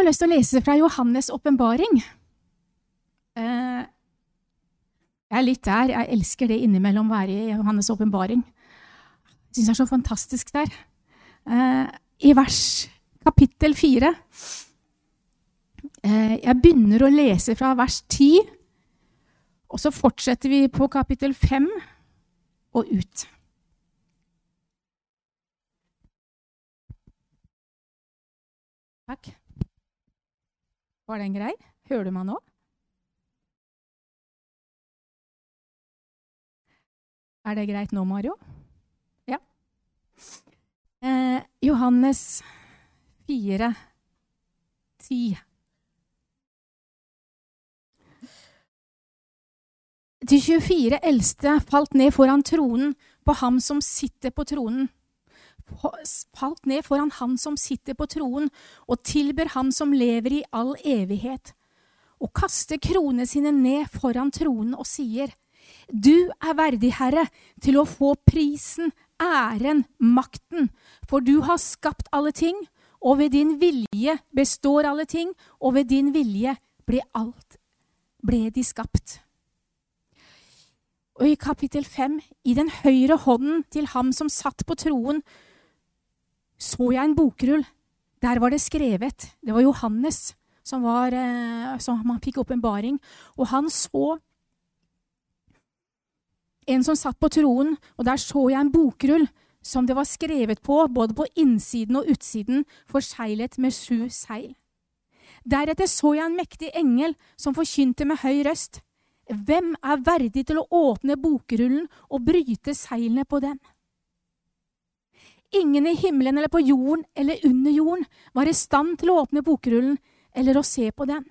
har lyst til å lese fra Johannes' åpenbaring. Eh, jeg er litt der. Jeg elsker det innimellom å være i Johannes' åpenbaring. Jeg syns det er så fantastisk der. Eh, I vers kapittel fire eh, Jeg begynner å lese fra vers ti, og så fortsetter vi på kapittel fem og ut. Takk. Var den grei? Hører du meg nå? Er det greit nå, Mario? Ja. Eh, Johannes 4, 10. De 24 eldste falt ned foran tronen på ham som sitter på tronen falt ned foran Han som sitter på troen, og tilber Han som lever i all evighet, og kaster kronene sine ned foran tronen og sier, Du er verdig, Herre, til å få prisen, æren, makten, for du har skapt alle ting, og ved din vilje består alle ting, og ved din vilje ble alt, ble de skapt. Og i kapittel fem, i den høyre hånden til ham som satt på troen, så jeg en bokrull. Der var det skrevet. Det var Johannes som, var, eh, som han fikk åpenbaring. Og han så en som satt på troen, og der så jeg en bokrull som det var skrevet på, både på innsiden og utsiden, forseglet med sju seil. Deretter så jeg en mektig engel som forkynte med høy røst. Hvem er verdig til å åpne bokrullen og bryte seilene på den? Ingen i himmelen eller på jorden eller under jorden var i stand til å åpne bokrullen eller å se på den.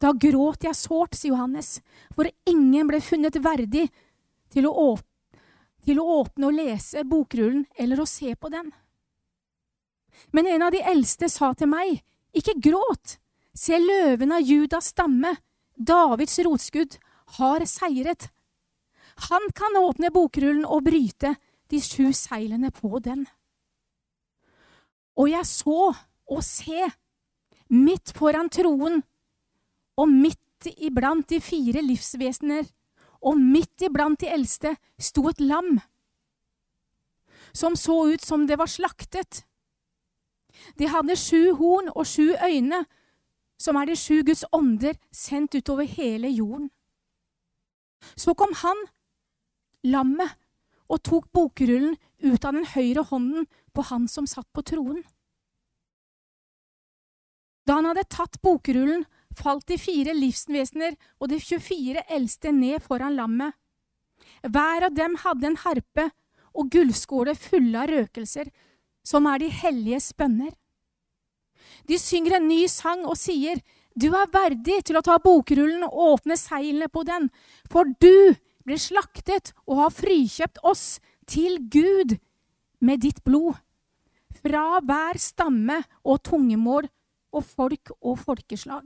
Da gråt jeg sårt, sier Johannes, for ingen ble funnet verdig til å, åpne, til å åpne og lese bokrullen eller å se på den. Men en av de eldste sa til meg, ikke gråt, se løven av Judas stamme, Davids rotskudd, har seiret. Han kan åpne bokrullen og bryte de sju seilene på den. Og jeg så og se, midt foran troen, og midt iblant de fire livsvesener, og midt iblant de eldste, sto et lam, som så ut som det var slaktet. De hadde sju horn og sju øyne, som er de sju Guds ånder sendt utover hele jorden. Så kom han, lammet, og tok bokrullen ut av den høyre hånden på han som satt på troen. Da han hadde tatt bokrullen, falt de fire livsvesener og de 24 eldste ned foran lammet. Hver av dem hadde en harpe og gullskåle fulle av røkelser, som er de helliges bønner. De synger en ny sang og sier, Du er verdig til å ta bokrullen og åpne seilene på den, for du ble slaktet og har frikjøpt oss til Gud med ditt blod, fra hver stamme og tungemål og folk og folkeslag.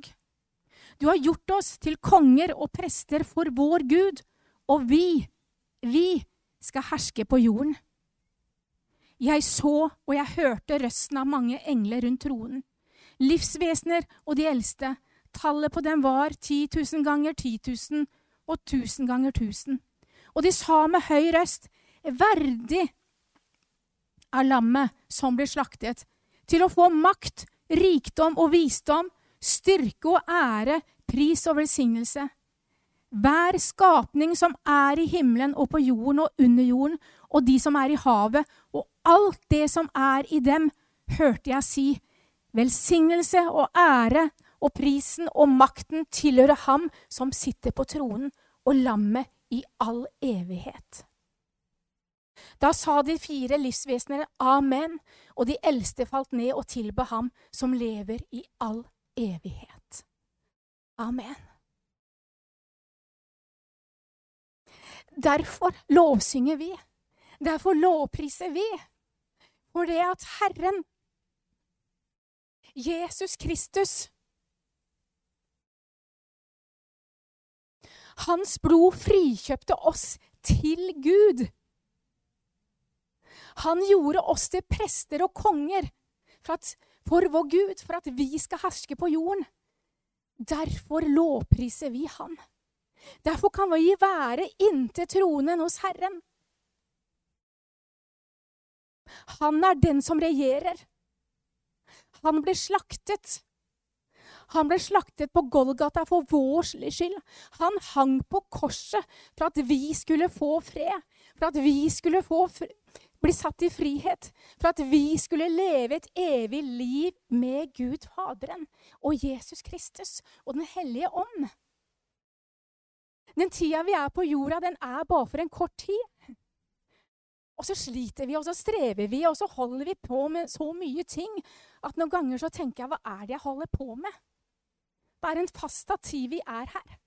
Du har gjort oss til konger og prester for vår Gud, og vi, vi skal herske på jorden. Jeg så og jeg hørte røsten av mange engler rundt tronen, livsvesener og de eldste. Tallet på dem var ti tusen ganger ti tusen og tusen ganger tusen. Og de sa med høy røst, verdig er lammet som blir slaktet, til å få makt, rikdom og visdom, styrke og ære, pris og velsignelse. Hver skapning som er i himmelen og på jorden og under jorden, og de som er i havet, og alt det som er i dem, hørte jeg si, velsignelse og ære og prisen og makten tilhører ham som sitter på tronen, og lammet i all evighet. Da sa de fire livsvesenene amen, og de eldste falt ned og tilba ham som lever i all evighet. Amen. Derfor lovsynger vi. Derfor lovpriser vi. For det at Herren, Jesus Kristus, Hans blod frikjøpte oss til Gud. Han gjorde oss til prester og konger for at, for vår Gud, for at vi skal herske på jorden. Derfor lovpriser vi Han. Derfor kan vi være inntil tronen hos Herren. Han er den som regjerer. Han ble slaktet. Han ble slaktet på Golgata for vår skyld. Han hang på korset for at vi skulle få fred, for at vi skulle bli satt i frihet, for at vi skulle leve et evig liv med Gud Faderen og Jesus Kristus og Den hellige ånd. Den tida vi er på jorda, den er bare for en kort tid. Og så sliter vi, og så strever vi, og så holder vi på med så mye ting at noen ganger så tenker jeg hva er det jeg holder på med? Det er en fast tid vi er her.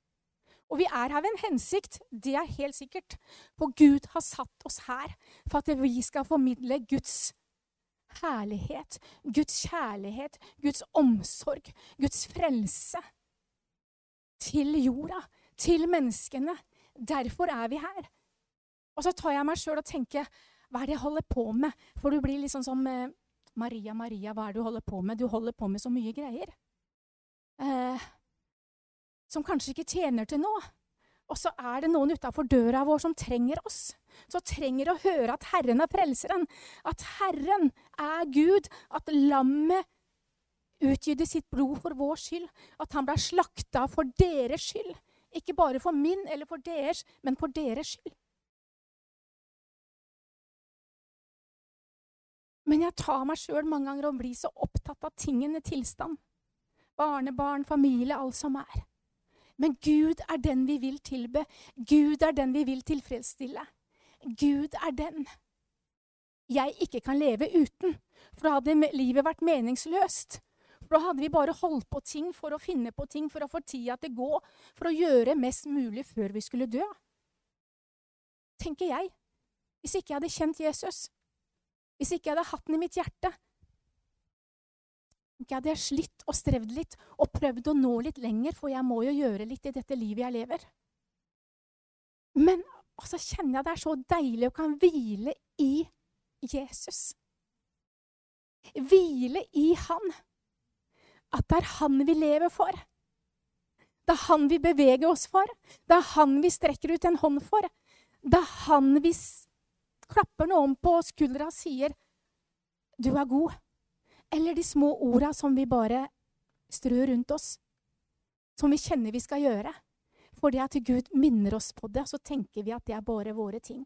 Og vi er her ved en hensikt, det er helt sikkert. For Gud har satt oss her for at vi skal formidle Guds herlighet, Guds kjærlighet, Guds omsorg, Guds frelse til jorda, til menneskene. Derfor er vi her. Og så tar jeg meg sjøl og tenker hva er det jeg holder på med? For du blir liksom som eh, Maria, Maria, hva er det du holder på med? Du holder på med så mye greier. Eh, som kanskje ikke tjener til noe. Og så er det noen utafor døra vår som trenger oss. Som trenger å høre at Herren er frelseren. At Herren er Gud. At lammet utgytte sitt blod for vår skyld. At han ble slakta for deres skyld. Ikke bare for min eller for deres, men for deres skyld. Men jeg tar meg sjøl mange ganger og blir så opptatt av tingene tilstand. Barnebarn, familie, alt som er. Men Gud er den vi vil tilbe. Gud er den vi vil tilfredsstille. Gud er den jeg ikke kan leve uten. For da hadde livet vært meningsløst. For da hadde vi bare holdt på ting for å finne på ting, for å få tida til å gå, for å gjøre mest mulig før vi skulle dø. Tenker jeg. Hvis ikke jeg hadde kjent Jesus, hvis ikke jeg hadde hatt den i mitt hjerte. Ikke hadde jeg slitt og strevd litt og prøvd å nå litt lenger, for jeg må jo gjøre litt i dette livet jeg lever. Men så kjenner jeg det er så deilig å kan hvile i Jesus. Hvile i Han. At det er Han vi lever for. Det er Han vi beveger oss for. Det er Han vi strekker ut en hånd for. Det er Han vi klapper noen på skuldra og sier 'du er god'. Eller de små orda som vi bare strør rundt oss. Som vi kjenner vi skal gjøre. Fordi at Gud minner oss på det, så tenker vi at det er bare våre ting.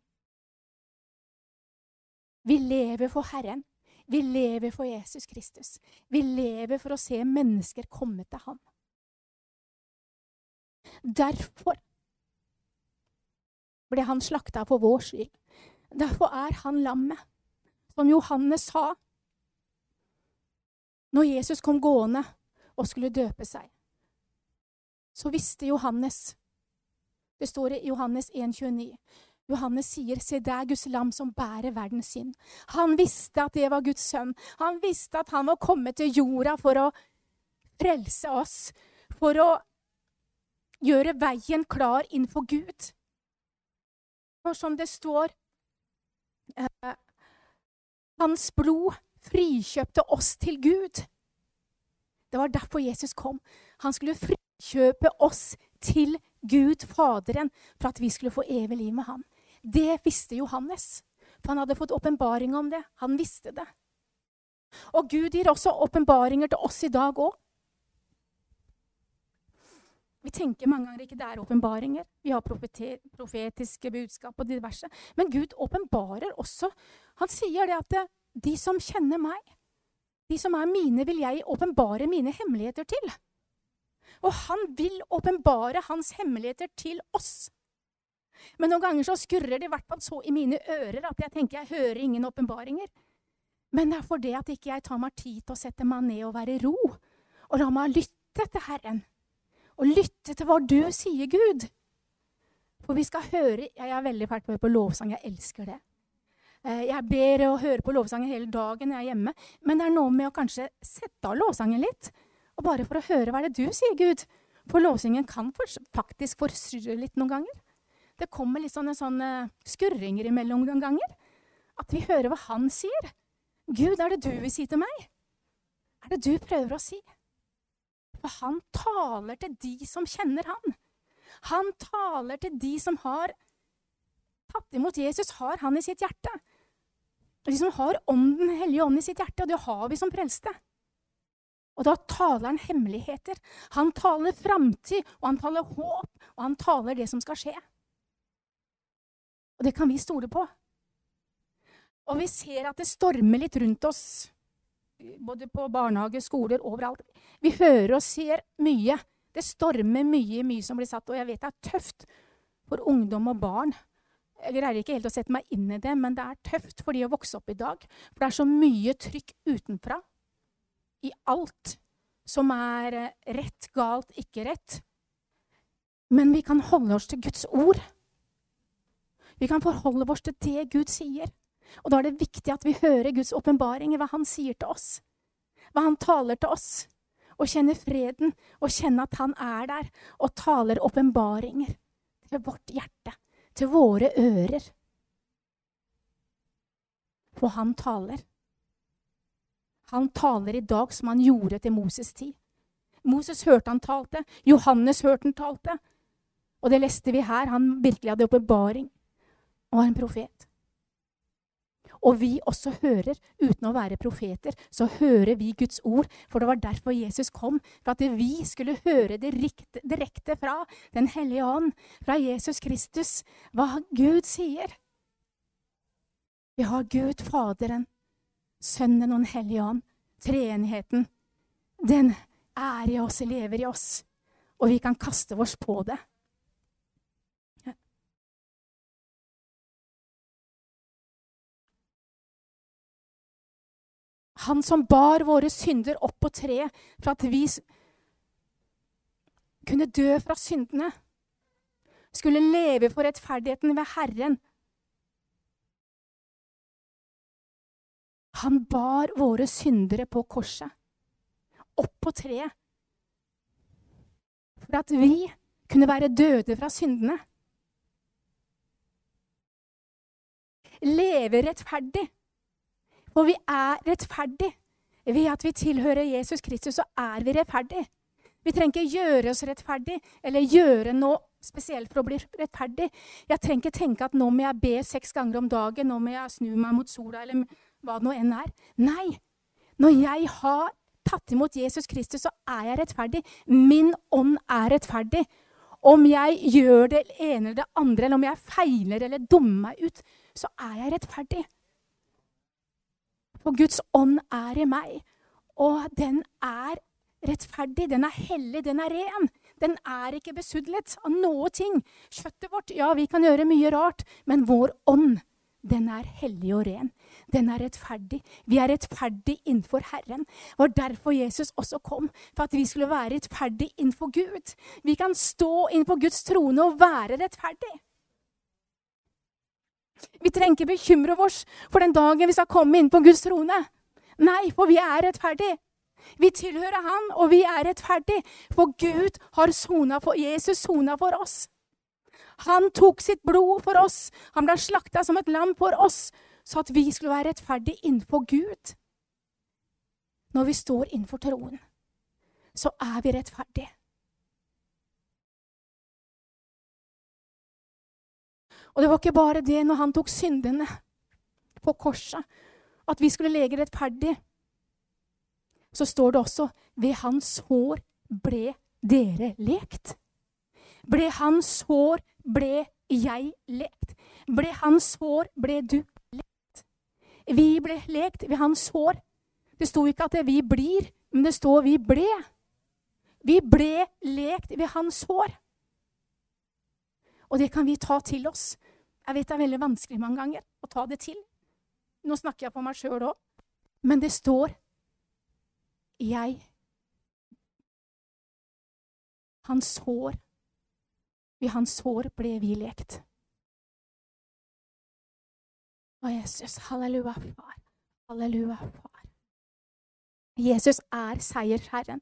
Vi lever for Herren. Vi lever for Jesus Kristus. Vi lever for å se mennesker komme til ham. Derfor ble han slakta for vår skyld. Derfor er han lammet. Som Johannes sa når Jesus kom gående og skulle døpe seg. Så visste Johannes Det står i Johannes 1,29. Johannes sier, 'Se, det er Guds lam som bærer verdens synd'. Han visste at det var Guds sønn. Han visste at han var kommet til jorda for å frelse oss. For å gjøre veien klar innenfor Gud. For som det står eh, Hans blod frikjøpte oss til Gud. Det var derfor Jesus kom. Han skulle frikjøpe oss til Gud Faderen for at vi skulle få evig liv med ham. Det visste Johannes, for han hadde fått åpenbaring om det. Han visste det. Og Gud gir også åpenbaringer til oss i dag òg. Vi tenker mange ganger ikke det er åpenbaringer. Vi har profetiske budskap og diverse. Men Gud åpenbarer også. Han sier det at de som kjenner meg, de som er mine, vil jeg åpenbare mine hemmeligheter til. Og han vil åpenbare hans hemmeligheter til oss. Men noen ganger så skurrer det i hvert fall så i mine ører at jeg tenker jeg hører ingen åpenbaringer. Men det er fordi at ikke jeg tar meg tid til å sette meg ned og være i ro, og la meg lytte til Herren og lytte til hva du sier, Gud. For vi skal høre Jeg er veldig fælt på lovsang. Jeg elsker det. Eh, jeg ber og hører på lovsangen hele dagen når jeg er hjemme. Men det er noe med å kanskje sette av lovsangen litt. Og bare for å høre hva det er du sier, Gud. For lovsangen kan faktisk forstyrre litt noen ganger. Det kommer litt sånne, sånne skurringer imellom noen ganger. At vi hører hva han sier. Gud, er det du vil si til meg? er det du prøver å si? For han taler til de som kjenner han. Han taler til de som har tatt imot Jesus, har han i sitt hjerte. De som har ånden, Hellige Ånd i sitt hjerte, og det har vi som prelste. Og da taler han hemmeligheter. Han taler framtid, og han taler håp, og han taler det som skal skje. Og det kan vi stole på. Og vi ser at det stormer litt rundt oss, både på barnehage, skoler, overalt. Vi hører og ser mye. Det stormer mye, mye som blir satt, og jeg vet det er tøft for ungdom og barn. Jeg greier ikke helt å sette meg inn i det, men det er tøft for de å vokse opp i dag. For det er så mye trykk utenfra i alt som er eh, rett, galt, ikke rett. Men vi kan holde oss til Guds ord. Vi kan forholde oss til det Gud sier. Og da er det viktig at vi hører Guds åpenbaringer, hva Han sier til oss. Hva Han taler til oss. Og kjenner freden, og kjenner at Han er der, og taler åpenbaringer til vårt hjerte, til våre ører. For Han taler. Han taler i dag som han gjorde til Moses' tid. Moses hørte han talte, Johannes hørte han talte. Og det leste vi her. Han virkelig hadde åpenbaring og var en profet. Og vi også hører, uten å være profeter, så hører vi Guds ord. For det var derfor Jesus kom. For at vi skulle høre direkte, direkte fra Den hellige ånd, fra Jesus Kristus, hva Gud sier. Vi har Gud Faderen, Sønnen og Den hellige ånd. Treenigheten. Den er i oss, lever i oss. Og vi kan kaste oss på det. Han som bar våre synder opp på treet for at vi kunne dø fra syndene. Skulle leve for rettferdigheten ved Herren. Han bar våre syndere på korset, opp på treet, for at vi kunne være døde fra syndene. Leve rettferdig. For vi er rettferdige. Ved at vi tilhører Jesus Kristus, så er vi rettferdige. Vi trenger ikke gjøre oss rettferdige eller gjøre noe spesielt for å bli rettferdig. Jeg trenger ikke tenke at nå må jeg be seks ganger om dagen, nå må jeg snu meg mot sola, eller hva det nå enn er. Nei. Når jeg har tatt imot Jesus Kristus, så er jeg rettferdig. Min ånd er rettferdig. Om jeg gjør det ene eller det andre, eller om jeg feiler eller dummer meg ut, så er jeg rettferdig. For Guds ånd er i meg, og den er rettferdig, den er hellig, den er ren. Den er ikke besudlet av noe ting. Kjøttet vårt, ja, vi kan gjøre mye rart, men vår ånd, den er hellig og ren. Den er rettferdig. Vi er rettferdig innenfor Herren. Det var derfor Jesus også kom, for at vi skulle være rettferdig innenfor Gud. Vi kan stå innenfor Guds trone og være rettferdig. Vi trenger ikke bekymre oss for den dagen vi skal komme inn på Guds trone. Nei, for vi er rettferdige. Vi tilhører Han, og vi er rettferdige. For Gud har sona for Jesus sona for oss. Han tok sitt blod for oss. Han ble slakta som et lam for oss, så at vi skulle være rettferdige innenfor Gud. Når vi står innenfor troen, så er vi rettferdige. Og det var ikke bare det når han tok syndene på korset, at vi skulle lege rettferdig. Så står det også ved hans hår ble dere lekt. Ble hans hår, ble jeg lekt. Ble hans hår, ble du lekt. Vi ble lekt ved hans hår. Det sto ikke at vi blir, men det står vi ble. Vi ble lekt ved hans hår. Og det kan vi ta til oss. Jeg vet det er veldig vanskelig mange ganger å ta det til. Nå snakker jeg på meg sjøl òg. Men det står jeg Hans hår Ved hans hår ble vi lekt. Å, Jesus. Halleluja, far. Halleluja, far. Jesus er seiersherren.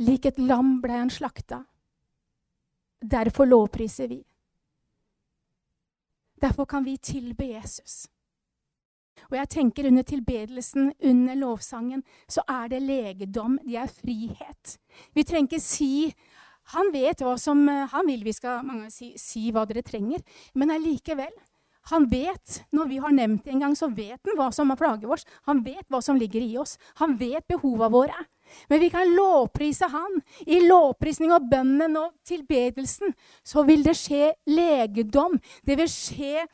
Lik et lam ble han slakta. Derfor lovpriser vi. Derfor kan vi tilbe Jesus. Og jeg tenker under tilbedelsen, under lovsangen, så er det legedom. Det er frihet. Vi trenger ikke si Han vet hva som Han vil vi skal mange si, si hva dere trenger, men allikevel. Han vet, når vi har nevnt det en gang, så vet han hva som er plager oss. Han vet hva som ligger i oss. Han vet behova våre. Men vi kan lovprise han. I lovprisning og bønnen og tilbedelsen så vil det skje legedom. Det vil skje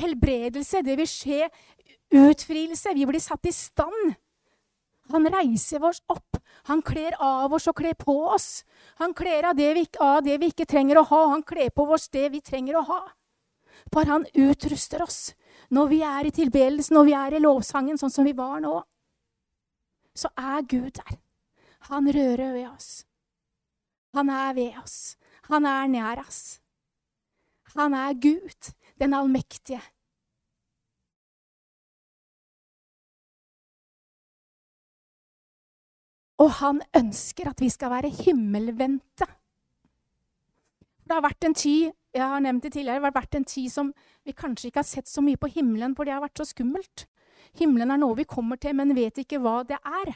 helbredelse. Det vil skje utfrielse. Vi blir satt i stand. Han reiser oss opp. Han kler av oss og kler på oss. Han kler av det, vi, av det vi ikke trenger å ha. Han kler på oss det vi trenger å ha. For han utruster oss. Når vi er i tilbedelsen, når vi er i lovsangen, sånn som vi var nå, så er Gud der. Han rører ved oss. Han er ved oss. Han er nær oss. Han er Gud den allmektige. Og han ønsker at vi skal være himmelvendte. Det har vært en tid jeg har nevnt det tidligere, det har vært en tid som vi kanskje ikke har sett så mye på himmelen, for det har vært så skummelt. Himmelen er noe vi kommer til, men vet ikke hva det er.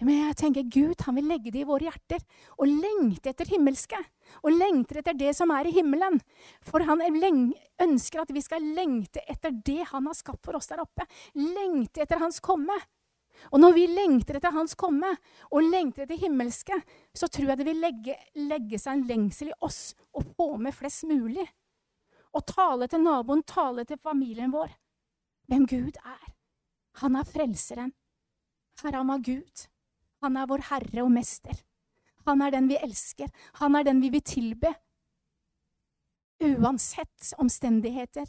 Men jeg tenker Gud han vil legge det i våre hjerter og lengte etter himmelske. Og lengter etter det som er i himmelen. For han ønsker at vi skal lengte etter det han har skapt for oss der oppe. Lengte etter hans komme. Og når vi lengter etter hans komme og lengter etter himmelske, så tror jeg det vil legge, legge seg en lengsel i oss å få med flest mulig. Og tale til naboen, tale til familien vår. Hvem Gud er. Han er frelseren. Herre, han Gud. Han er vår Herre og Mester. Han er den vi elsker. Han er den vi vil tilbe. Uansett omstendigheter.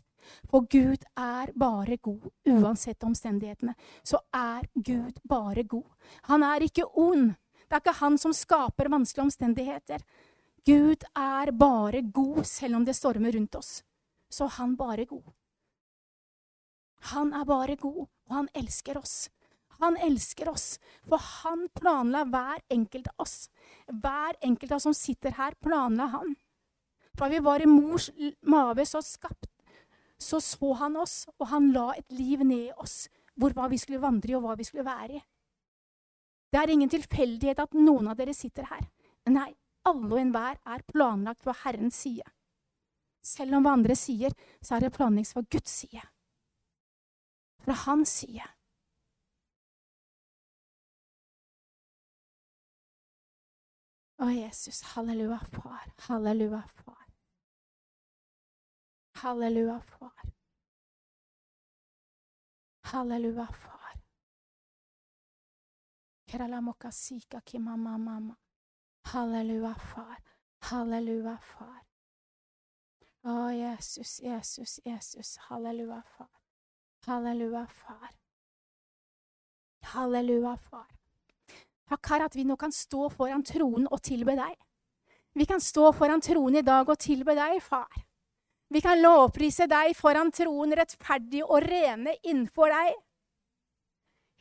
For Gud er bare god. Uansett omstendighetene, så er Gud bare god. Han er ikke ond. Det er ikke han som skaper vanskelige omstendigheter. Gud er bare god, selv om det stormer rundt oss. Så han bare god. Han er bare god, og han elsker oss. Han elsker oss, for han planla hver enkelt av oss. Hver enkelt av oss som sitter her, planla han. Fra vi var i mors mage så skapt, så så han oss, og han la et liv ned i oss, hvor hva vi skulle vandre i, og hva vi skulle være i. Det er ingen tilfeldighet at noen av dere sitter her. Nei, alle og enhver er planlagt fra Herrens side. Selv om hva andre sier, så er det planlagt fra Guds side. Fra hans side. Å, Jesus. Halleluja, far. Halleluja, far. Halleluja, far. Halleluja, far. Kralamokasika kimama mama. Halleluja, far. Halleluja, far. Å, Jesus, Jesus, Jesus. Halleluja, far. Halleluja, far. Halleluja, far. Takk, Herre, at vi nå kan stå foran tronen og tilbe deg. Vi kan stå foran tronen i dag og tilbe deg, far. Vi kan lovprise deg foran troen, rettferdig og rene innenfor deg.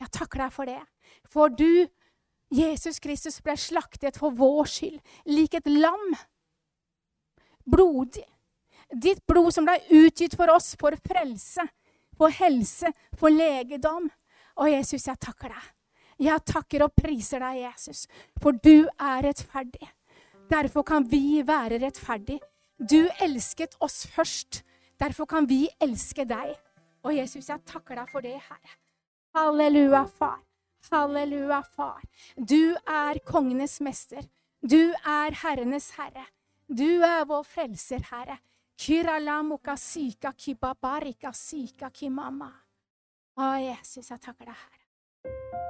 Jeg takker deg for det. For du, Jesus Kristus, ble slaktet for vår skyld, lik et lam. Blodig. Ditt blod som ble utgitt for oss, for frelse, for helse, for legedom. Og Jesus, jeg takker deg. Jeg takker og priser deg, Jesus, for du er rettferdig. Derfor kan vi være rettferdig. Du elsket oss først. Derfor kan vi elske deg. Og Jesus, jeg takker deg for det, Herre. Halleluja, Far. Halleluja, Far. Du er kongenes mester. Du er herrenes herre. Du er vår frelser, Herre. Å, Jesus, jeg takker deg, Herre.